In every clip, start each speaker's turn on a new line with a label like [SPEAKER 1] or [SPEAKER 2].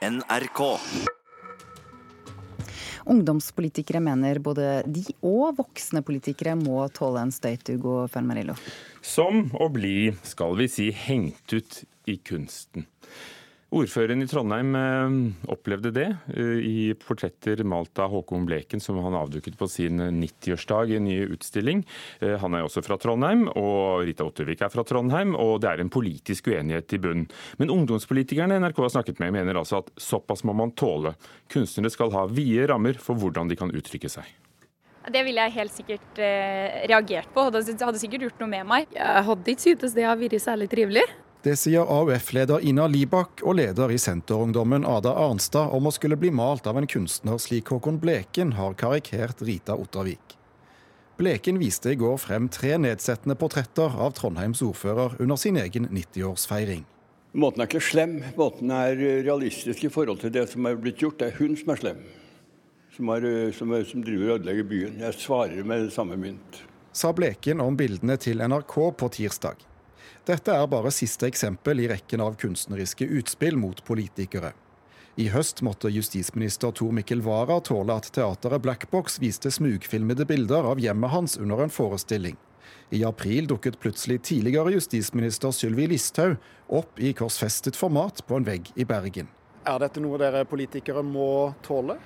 [SPEAKER 1] NRK.
[SPEAKER 2] Ungdomspolitikere mener både de og voksne politikere må tåle en støyt, Ugo Fermarillo.
[SPEAKER 3] Som å bli, skal vi si, hengt ut i kunsten. Ordføreren i Trondheim eh, opplevde det eh, i portretter malt av Håkon Bleken, som han avduket på sin 90-årsdag i en ny utstilling. Eh, han er også fra Trondheim, og Rita Ottervik er fra Trondheim, og det er en politisk uenighet i bunnen. Men ungdomspolitikerne NRK har snakket med, mener altså at såpass må man tåle. Kunstnere skal ha vide rammer for hvordan de kan uttrykke seg.
[SPEAKER 4] Det ville jeg helt sikkert eh, reagert på, og det hadde sikkert gjort noe med meg.
[SPEAKER 5] Jeg hadde ikke syntes det hadde vært særlig trivelig.
[SPEAKER 6] Det sier AUF-leder Ina Libak og leder i Senterungdommen Ada Arnstad om å skulle bli malt av en kunstner slik Håkon Bleken har karikert Rita Ottervik. Bleken viste i går frem tre nedsettende portretter av Trondheims ordfører under sin egen 90-årsfeiring.
[SPEAKER 7] Måten er ikke slem, måten er realistisk i forhold til det som er blitt gjort. Det er hun som er slem, som, er, som, er, som driver og ødelegger byen. Jeg svarer med samme mynt.
[SPEAKER 6] Sa Bleken om bildene til NRK på tirsdag. Dette er bare siste eksempel i rekken av kunstneriske utspill mot politikere. I høst måtte justisminister Tor Mikkel Wara tåle at teateret Black Box viste smugfilmede bilder av hjemmet hans under en forestilling. I april dukket plutselig tidligere justisminister Sylvi Listhaug opp i korsfestet format på en vegg i Bergen.
[SPEAKER 8] Er dette noe dere politikere må tåle?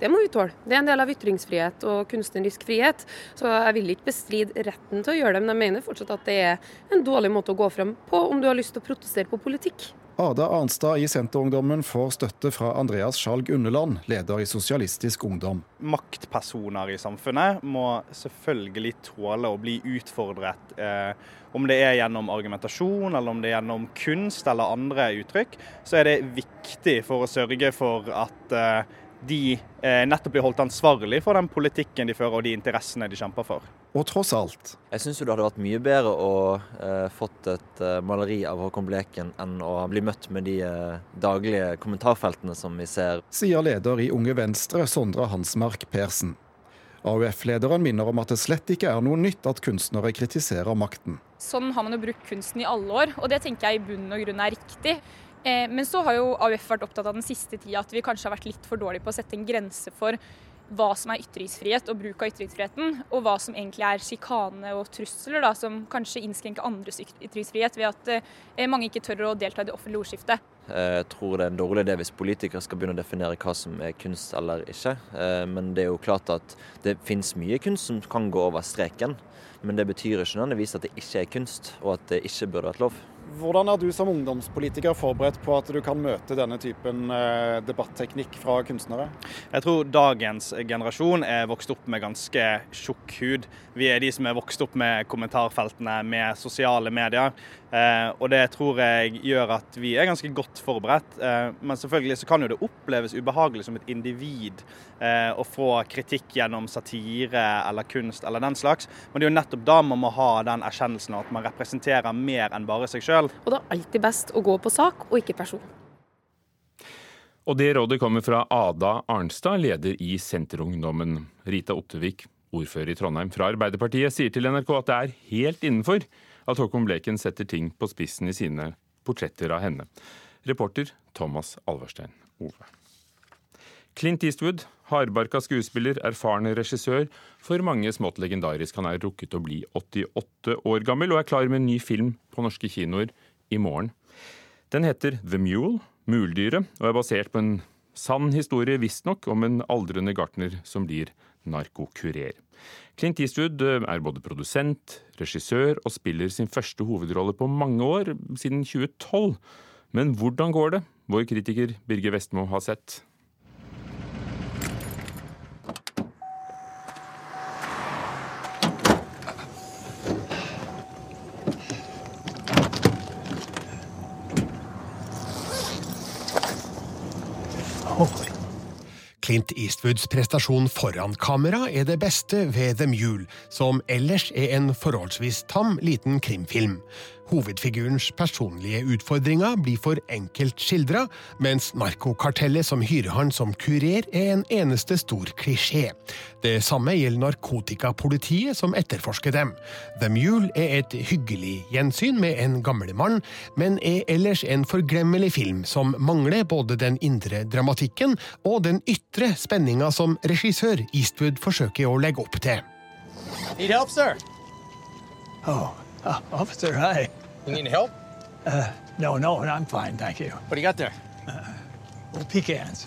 [SPEAKER 5] Det må vi tåle. Det er en del av ytringsfrihet og kunstnerisk frihet. Så jeg vil ikke bestride retten til å gjøre det, men jeg mener fortsatt at det er en dårlig måte å gå frem på om du har lyst til å protestere på politikk.
[SPEAKER 6] Ada Arnstad i Senterungdommen får støtte fra Andreas Skjalg Unneland, leder i Sosialistisk Ungdom.
[SPEAKER 8] Maktpersoner i samfunnet må selvfølgelig tåle å bli utfordret. Eh, om det er gjennom argumentasjon, eller om det er gjennom kunst eller andre uttrykk, så er det viktig for å sørge for at eh, de eh, nettopp blir holdt ansvarlig for den politikken de fører og de interessene de kjemper for.
[SPEAKER 6] Og tross alt.
[SPEAKER 9] Jeg syns det hadde vært mye bedre å eh, fått et eh, maleri av Håkon Bleken enn å bli møtt med de eh, daglige kommentarfeltene som vi ser.
[SPEAKER 6] Sier leder i Unge Venstre, Sondre Hansmark Persen. AUF-lederen minner om at det slett ikke er noe nytt at kunstnere kritiserer makten.
[SPEAKER 4] Sånn har man jo brukt kunsten i alle år, og det tenker jeg i bunn og grunn er riktig. Eh, men så har jo AUF vært opptatt av den siste tida at vi kanskje har vært litt for dårlige på å sette en grense for hva som er ytringsfrihet og bruk av ytringsfriheten, og hva som egentlig er sjikane og trusler, da, som kanskje innskrenker andres ytringsfrihet ved at eh, mange ikke tør å delta i det offentlige ordskiftet.
[SPEAKER 9] Jeg tror det er en dårlig idé hvis politikere skal begynne å definere hva som er kunst eller ikke. Eh, men det er jo klart at det finnes mye kunst som kan gå over streken. Men det betyr ikke nødvendigvis at det ikke er kunst, og at det ikke burde vært lov.
[SPEAKER 8] Hvordan er du som ungdomspolitiker forberedt på at du kan møte denne typen eh, debatteknikk fra kunstnere? Jeg tror dagens generasjon er vokst opp med ganske tjukk hud. Vi er de som er vokst opp med kommentarfeltene, med sosiale medier. Eh, og det tror jeg gjør at vi er ganske godt forberedt. Eh, men selvfølgelig så kan jo det oppleves ubehagelig som et individ å få kritikk gjennom satire eller kunst eller den slags. Men det er jo nettopp da man må ha den erkjennelsen at man representerer mer enn bare seg sjøl sjøl.
[SPEAKER 5] Og det er alltid best å gå på sak og ikke person.
[SPEAKER 3] Og det rådet kommer fra Ada Arnstad, leder i Senterungdommen. Rita Ottervik, ordfører i Trondheim fra Arbeiderpartiet, sier til NRK at det er helt innenfor at Håkon Bleken setter ting på spissen i sine portretter av henne. Reporter Thomas Alverstein Ove. Clint Eastwood, hardbarka skuespiller, erfaren regissør, for mange smått legendarisk. Han er rukket å bli 88 år gammel og er klar med en ny film på norske kinoer i morgen. Den heter The Mule, Muldyret, og er basert på en sann historie, visstnok, om en aldrende gartner som blir narkokurer. Clint Eastwood eh, er både produsent, regissør og spiller sin første hovedrolle på mange år, siden 2012. Men hvordan går det? Vår kritiker Birger Vestmo har sett.
[SPEAKER 10] Clint Eastwoods prestasjon foran kamera er det beste ved The Mule, som ellers er en forholdsvis tam liten krimfilm.
[SPEAKER 6] Hovedfigurens personlige utfordringer blir for enkelt skildra, mens narkokartellet som hyrer han som kurer, er en eneste stor klisjé. Det samme gjelder narkotikapolitiet som etterforsker dem. The Mule er et hyggelig gjensyn med en gammel mann, men er ellers en forglemmelig film som mangler både den indre dramatikken og den ytre spenninga som regissør Eastwood forsøker å legge opp til.
[SPEAKER 11] Need help, sir?
[SPEAKER 12] Oh, uh, officer, hi.
[SPEAKER 11] You need help?
[SPEAKER 12] Uh, no, no, I'm fine, thank you.
[SPEAKER 11] What do you got there?
[SPEAKER 12] Uh, well, pecans.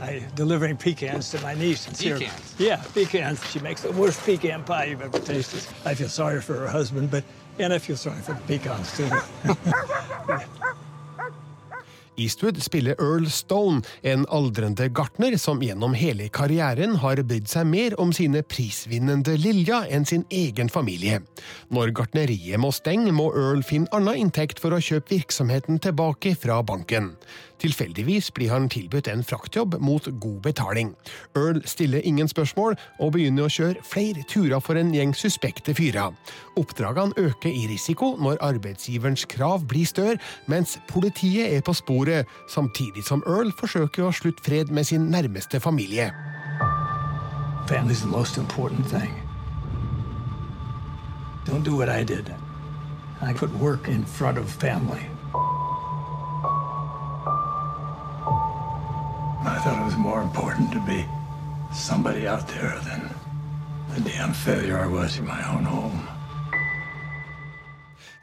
[SPEAKER 12] I delivering pecans to my niece. And
[SPEAKER 11] Pecans?
[SPEAKER 12] Yeah, pecans. She makes the worst pecan pie you've ever tasted. I feel sorry for her husband, but and I feel sorry for the pecans too.
[SPEAKER 6] Eastwood spiller Earl Stone, en aldrende gartner som gjennom hele karrieren har brydd seg mer om sine prisvinnende Lilja enn sin egen familie. Når gartneriet må stenge, må Earl finne annen inntekt for å kjøpe virksomheten tilbake fra banken. Tilfeldigvis blir han tilbudt en fraktjobb mot god betaling. Earl stiller ingen spørsmål, og begynner å kjøre flere turer for en gjeng suspekte fyrer. Oppdragene øker i risiko når arbeidsgiverens krav blir større, mens politiet er på sporet, samtidig som Earl forsøker å slutte fred med sin nærmeste familie.
[SPEAKER 12] Family's the most important thing. Don't do what I did. I put work in front of family. Thought it was more important to be somebody out there than the damn failure I was in my own home.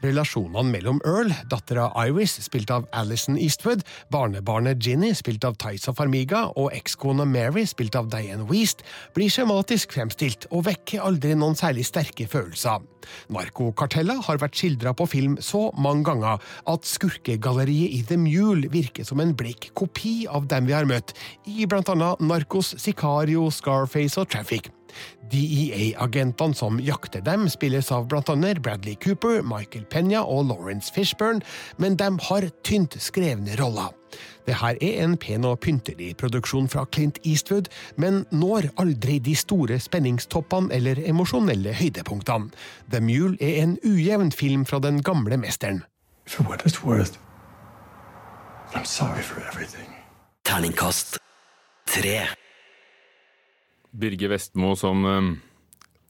[SPEAKER 6] Relasjonene mellom Earl, dattera Iris, spilt av Alison Eastwood, barnebarnet Ginny, spilt av Tysa Farmiga, og ekskona Mary, spilt av Diane Weast, blir skjematisk fremstilt og vekker aldri noen særlig sterke følelser. Narkokartella har vært skildra på film så mange ganger at skurkegalleriet i The Mule virker som en blekk kopi av dem vi har møtt, i blant annet Narkos, Sicario, Scarface og Traffic. DEA-agentene som jakter dem, spilles av annet Bradley Cooper, Michael Penya og Lawrence Fishburne, men de har tynt skrevne roller. Dette er en pen og pyntelig produksjon fra Clint Eastwood, men når aldri de store spenningstoppene eller emosjonelle høydepunktene. The Mule er en ujevn film fra den gamle mesteren.
[SPEAKER 12] For what it's worth, I'm sorry for everything.
[SPEAKER 1] Terningkast tre.
[SPEAKER 3] Birger Vestmo som eh,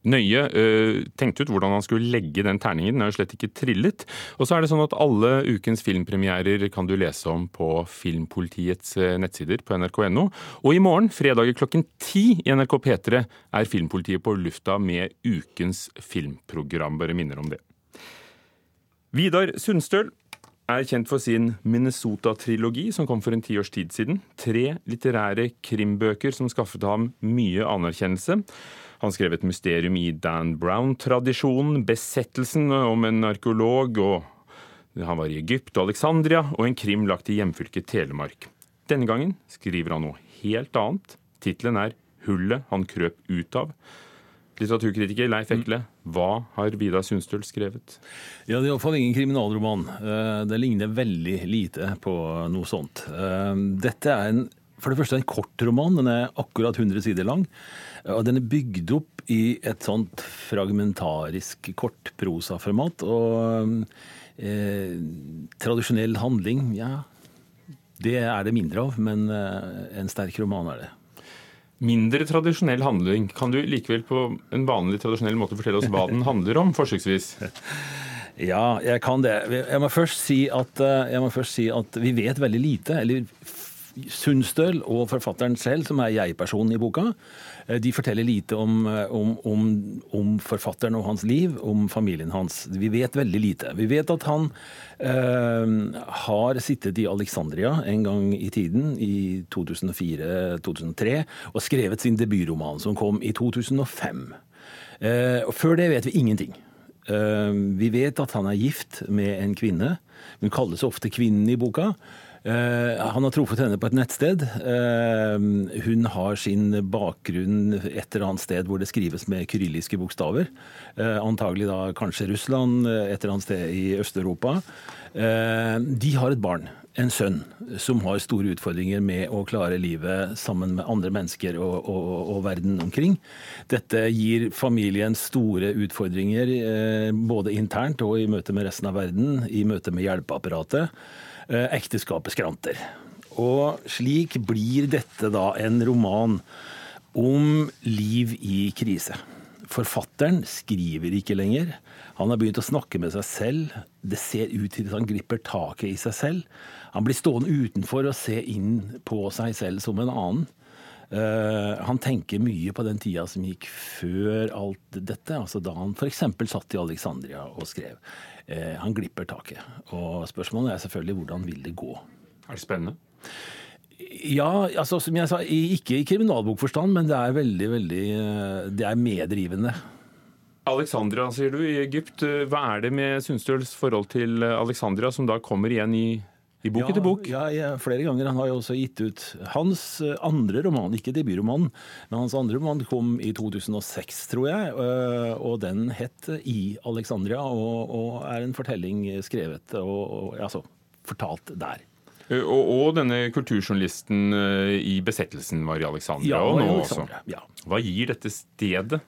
[SPEAKER 3] nøye eh, tenkte ut hvordan han skulle legge den terningen. Den er jo slett ikke trillet. Og så er det sånn at alle ukens filmpremierer kan du lese om på Filmpolitiets eh, nettsider på nrk.no. Og i morgen, fredag klokken ti i NRK P3, er Filmpolitiet på lufta med ukens filmprogram. Bare minner om det. Vidar Sundstøl er kjent for sin Minnesota-trilogi, som kom for en tiårs tid siden. Tre litterære krimbøker som skaffet ham mye anerkjennelse. Han skrev et mysterium i Dan Brown-tradisjonen, 'Besettelsen', om en arkeolog, og han var i Egypt og Alexandria, og en krim lagt i hjemfylket Telemark. Denne gangen skriver han noe helt annet. Tittelen er 'Hullet han krøp ut av'. Litteraturkritiker Leif Ekle, hva har Vidar Sundstøl skrevet?
[SPEAKER 13] Ja, Det er iallfall ingen kriminalroman. Eh, det ligner veldig lite på noe sånt. Eh, dette er en, for det første en kort roman. Den er akkurat 100 sider lang. Og den er bygd opp i et sånt fragmentarisk kortprosaformat. Og eh, tradisjonell handling, ja Det er det mindre av, men eh, en sterk roman er det.
[SPEAKER 3] Mindre tradisjonell handling. Kan du likevel på en vanlig tradisjonell måte fortelle oss hva den handler om, forsøksvis?
[SPEAKER 13] Ja, jeg kan det. Jeg må først si at, eh, må først si at vi vet veldig lite. eller Sundstøl og forfatteren selv, som er jeg-personen i boka, eh, de forteller lite om, eh, om, om, om, forfatteren og hans liv, om familien hans. Vi vet veldig lite. Vi vet at han eh, har sittet i Alexandria en gang i tiden, i 2004-2003, og skrevet sin debutroman, som kom i 2005. Eh, og før det vet vi ingenting. Eh, vi vet at han er gift med en kvinne. Hun kalles ofte kvinnen i boka. Eh, han har truffet henne på et nettsted. Eh, hun har sin bakgrunn et eller annet sted hvor det skrives med kyrilliske bokstaver. Eh, antagelig da kanskje Russland, et eller annet sted i Øst-Europa. De har et barn, en sønn, som har store utfordringer med å klare livet sammen med andre mennesker og, og, og verden omkring. Dette gir familien store utfordringer både internt og i møte med resten av verden, i møte med hjelpeapparatet. Eh, ekteskapet skranter. Og slik blir dette da en roman om liv i krise. Forfatteren skriver ikke lenger. Han har begynt å snakke med seg selv. Det ser ut til at han griper taket i seg selv. Han blir stående utenfor og se inn på seg selv som en annen. Uh, han tenker mye på den tida som gikk før alt dette, altså da han f.eks. satt i Alexandria og skrev. Uh, han glipper taket. Og spørsmålet er selvfølgelig hvordan vil det gå.
[SPEAKER 3] Er det spennende?
[SPEAKER 13] Ja, altså som jeg sa, ikke i kriminalbokforstand, men det er veldig, veldig eh, Det er meddrivende.
[SPEAKER 3] Alexandria, sier du, i Egypt. Hva er det med Sundstøls forhold til Alexandria, som da kommer igjen i i bok
[SPEAKER 13] ja,
[SPEAKER 3] etter bok?
[SPEAKER 13] Ja, ja, flere ganger. Han har jo også gitt ut hans eh, andre roman, ikke debutromanen, men hans andre roman kom i 2006, tror jeg. Eh, og den het I Alexandria, og, og er en fortelling skrevet og, og altså, fortalt der.
[SPEAKER 3] Eh, og, og, denne kulturjournalisten i besettelsen var i Alexandria ja, og nå også. Ja. Hva gir dette stedet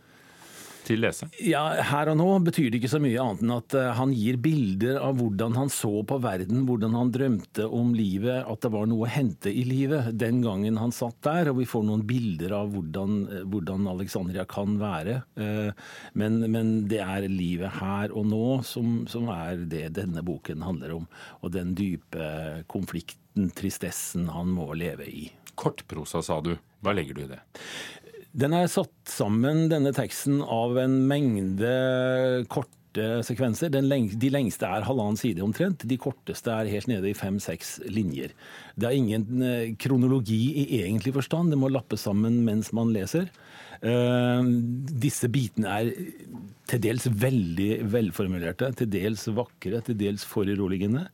[SPEAKER 3] til leseren?
[SPEAKER 13] Ja, Her og nå betyr det ikke så mye annet enn at eh, han gir bilder av hvordan han så på verden, hvordan han drømte om livet, at det var noe å hente i livet den gangen han satt der. Og vi får noen bilder av hvordan, eh, hvordan Alexandria kan være. Eh, men, men, det er livet her og nå som, som er det denne boken handler om. Og den dype konflikten, tristessen, han må leve i.
[SPEAKER 3] Kortprosa, sa du. Hva legger du i det?
[SPEAKER 13] Den er satt sammen, denne teksten, av en mengde korte sekvenser. Lengste, de lengste er halvannen side omtrent. De korteste er helt nede i fem-seks linjer. Det er ingen eh, kronologi i egentlig forstand. Det må lappes sammen mens man leser. Uh, disse bitene er til dels veldig velformulerte, til dels vakre, til dels foruroligende.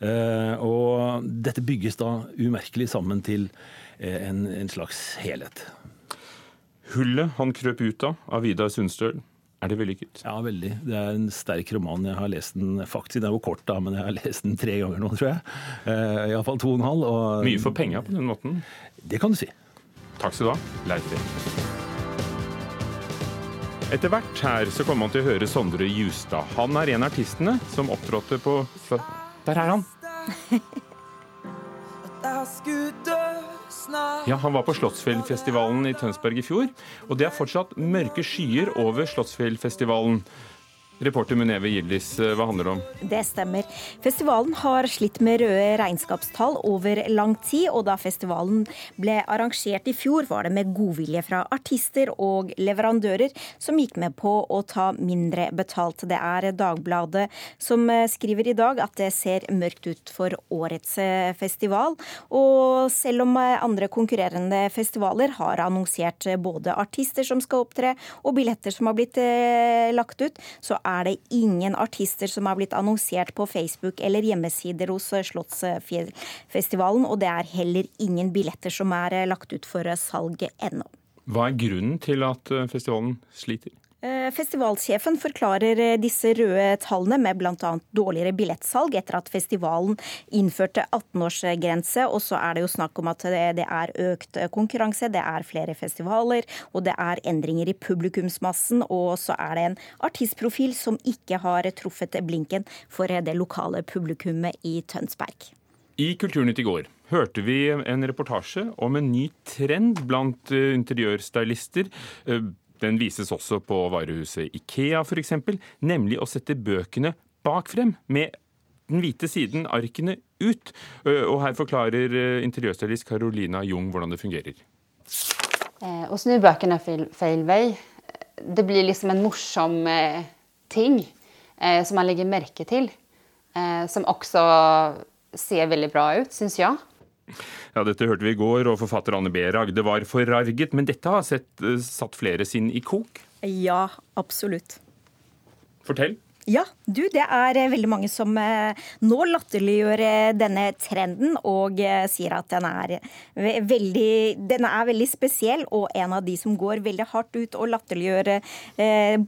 [SPEAKER 13] Uh, og dette bygges da umerkelig sammen til en, en slags helhet.
[SPEAKER 3] Hullet han krøp ut av, av Vidar Sundstøl. Er det vellykket?
[SPEAKER 13] Ja, veldig. Det er en sterk roman. Jeg har lest den faktisk, den er jo kort, da, men jeg har lest den tre ganger nå, tror jeg. Uh, Iallfall to og en halv. Og...
[SPEAKER 3] Mye for penga på den måten?
[SPEAKER 13] Det kan du si.
[SPEAKER 3] Takk skal du ha, Leif Etter hvert her så kommer man til å høre Sondre Justad. Han er en av artistene som opptrådte på Der er han! Ja, Han var på Slottsfjellfestivalen i Tønsberg i fjor, og det er fortsatt mørke skyer over Slottsfjellfestivalen. Reporter Muneve Gildis, eh, hva handler det om?
[SPEAKER 14] Det stemmer. Festivalen har slitt med røde regnskapstall over lang tid, og da festivalen ble arrangert i fjor, var det med godvilje fra artister og leverandører som gikk med på å ta mindre betalt. Det er Dagbladet som eh, skriver i dag at det ser mørkt ut for årets eh, festival. Og selv om andre konkurrerende festivaler har annonsert både artister som skal opptre, og billetter som har blitt lagt ut, så er det ingen artister som har blitt annonsert på Facebook eller hjemmesider hos Slottsfestivalen, og det er heller ingen billetter som er lagt ut for salg ennå.
[SPEAKER 3] Hva er grunnen til at festivalen sliter?
[SPEAKER 14] Eh, festivalsjefen forklarer eh, disse røde tallene med bl.a. dårligere billettsalg etter at festivalen innførte 18-årsgrense. Og så er det jo snakk om at det er økt konkurranse, det er flere festivaler, og det er endringer i publikumsmassen. Og så er det en artistprofil som ikke har truffet blinken for det lokale publikummet i Tønsberg.
[SPEAKER 3] I Kulturnytt i går hørte vi en reportasje om en ny trend blant eh, interiørstylister den vises også på varehuset Ikea f.eks., nemlig å sette bøkene bak frem, med den hvite siden, arkene, ut. Og her forklarer interiørstylist Carolina Jung hvordan det fungerer.
[SPEAKER 15] Eh, å snu bøkene feil, feil vei, det blir liksom en morsom eh, ting eh, som man legger merke til. Eh, som også ser veldig bra ut, syns jeg.
[SPEAKER 3] Ja, Dette hørte vi i går, og forfatter Anne B. Ragde var forarget. Men dette har sett, eh, satt flere sinn i kok?
[SPEAKER 14] Ja, absolutt.
[SPEAKER 3] Fortell.
[SPEAKER 14] Ja, du, det er eh, veldig mange som eh, nå latterliggjør eh, denne trenden og sier at den er, veldig, den er veldig spesiell, og en av de som går veldig hardt ut og latterliggjør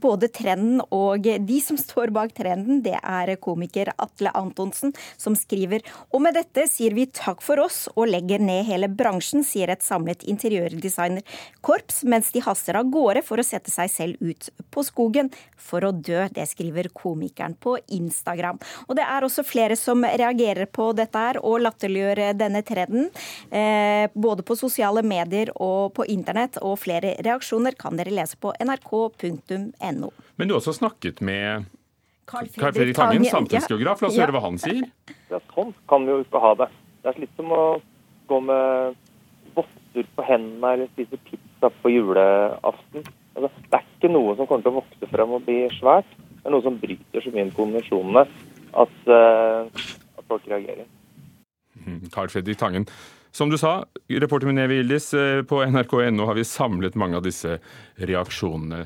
[SPEAKER 14] både trenden og de som står bak trenden, det er komiker Atle Antonsen, som skriver og med dette sier vi takk for oss og legger ned hele bransjen, sier et samlet interiørdesignerkorps, mens de haster av gårde for å sette seg selv ut på skogen for å dø. Det skriver komikeren komikeren på Instagram. Og det er også flere som reagerer på dette her og latterliggjør denne trenden. Eh, både på sosiale medier og på internett. Og flere reaksjoner kan dere lese på nrk.no.
[SPEAKER 3] Men du har også snakket med Carl Fredrik Tangen, samfunnsgeograf. La oss ja. høre hva han sier.
[SPEAKER 16] Ja, sånn kan vi jo ikke ha det. Det er litt som å gå med votter på hendene eller spise pizza på julaften. Altså, det er ikke noe som kommer til å vokse frem og bli svært. Det er noe som bryter så mye med konvensjonene at, uh, at folk reagerer.
[SPEAKER 3] Carl Fredrik Tangen. Som du sa, reporter Mineve Yildiz, eh, på nrk.no har vi samlet mange av disse reaksjonene.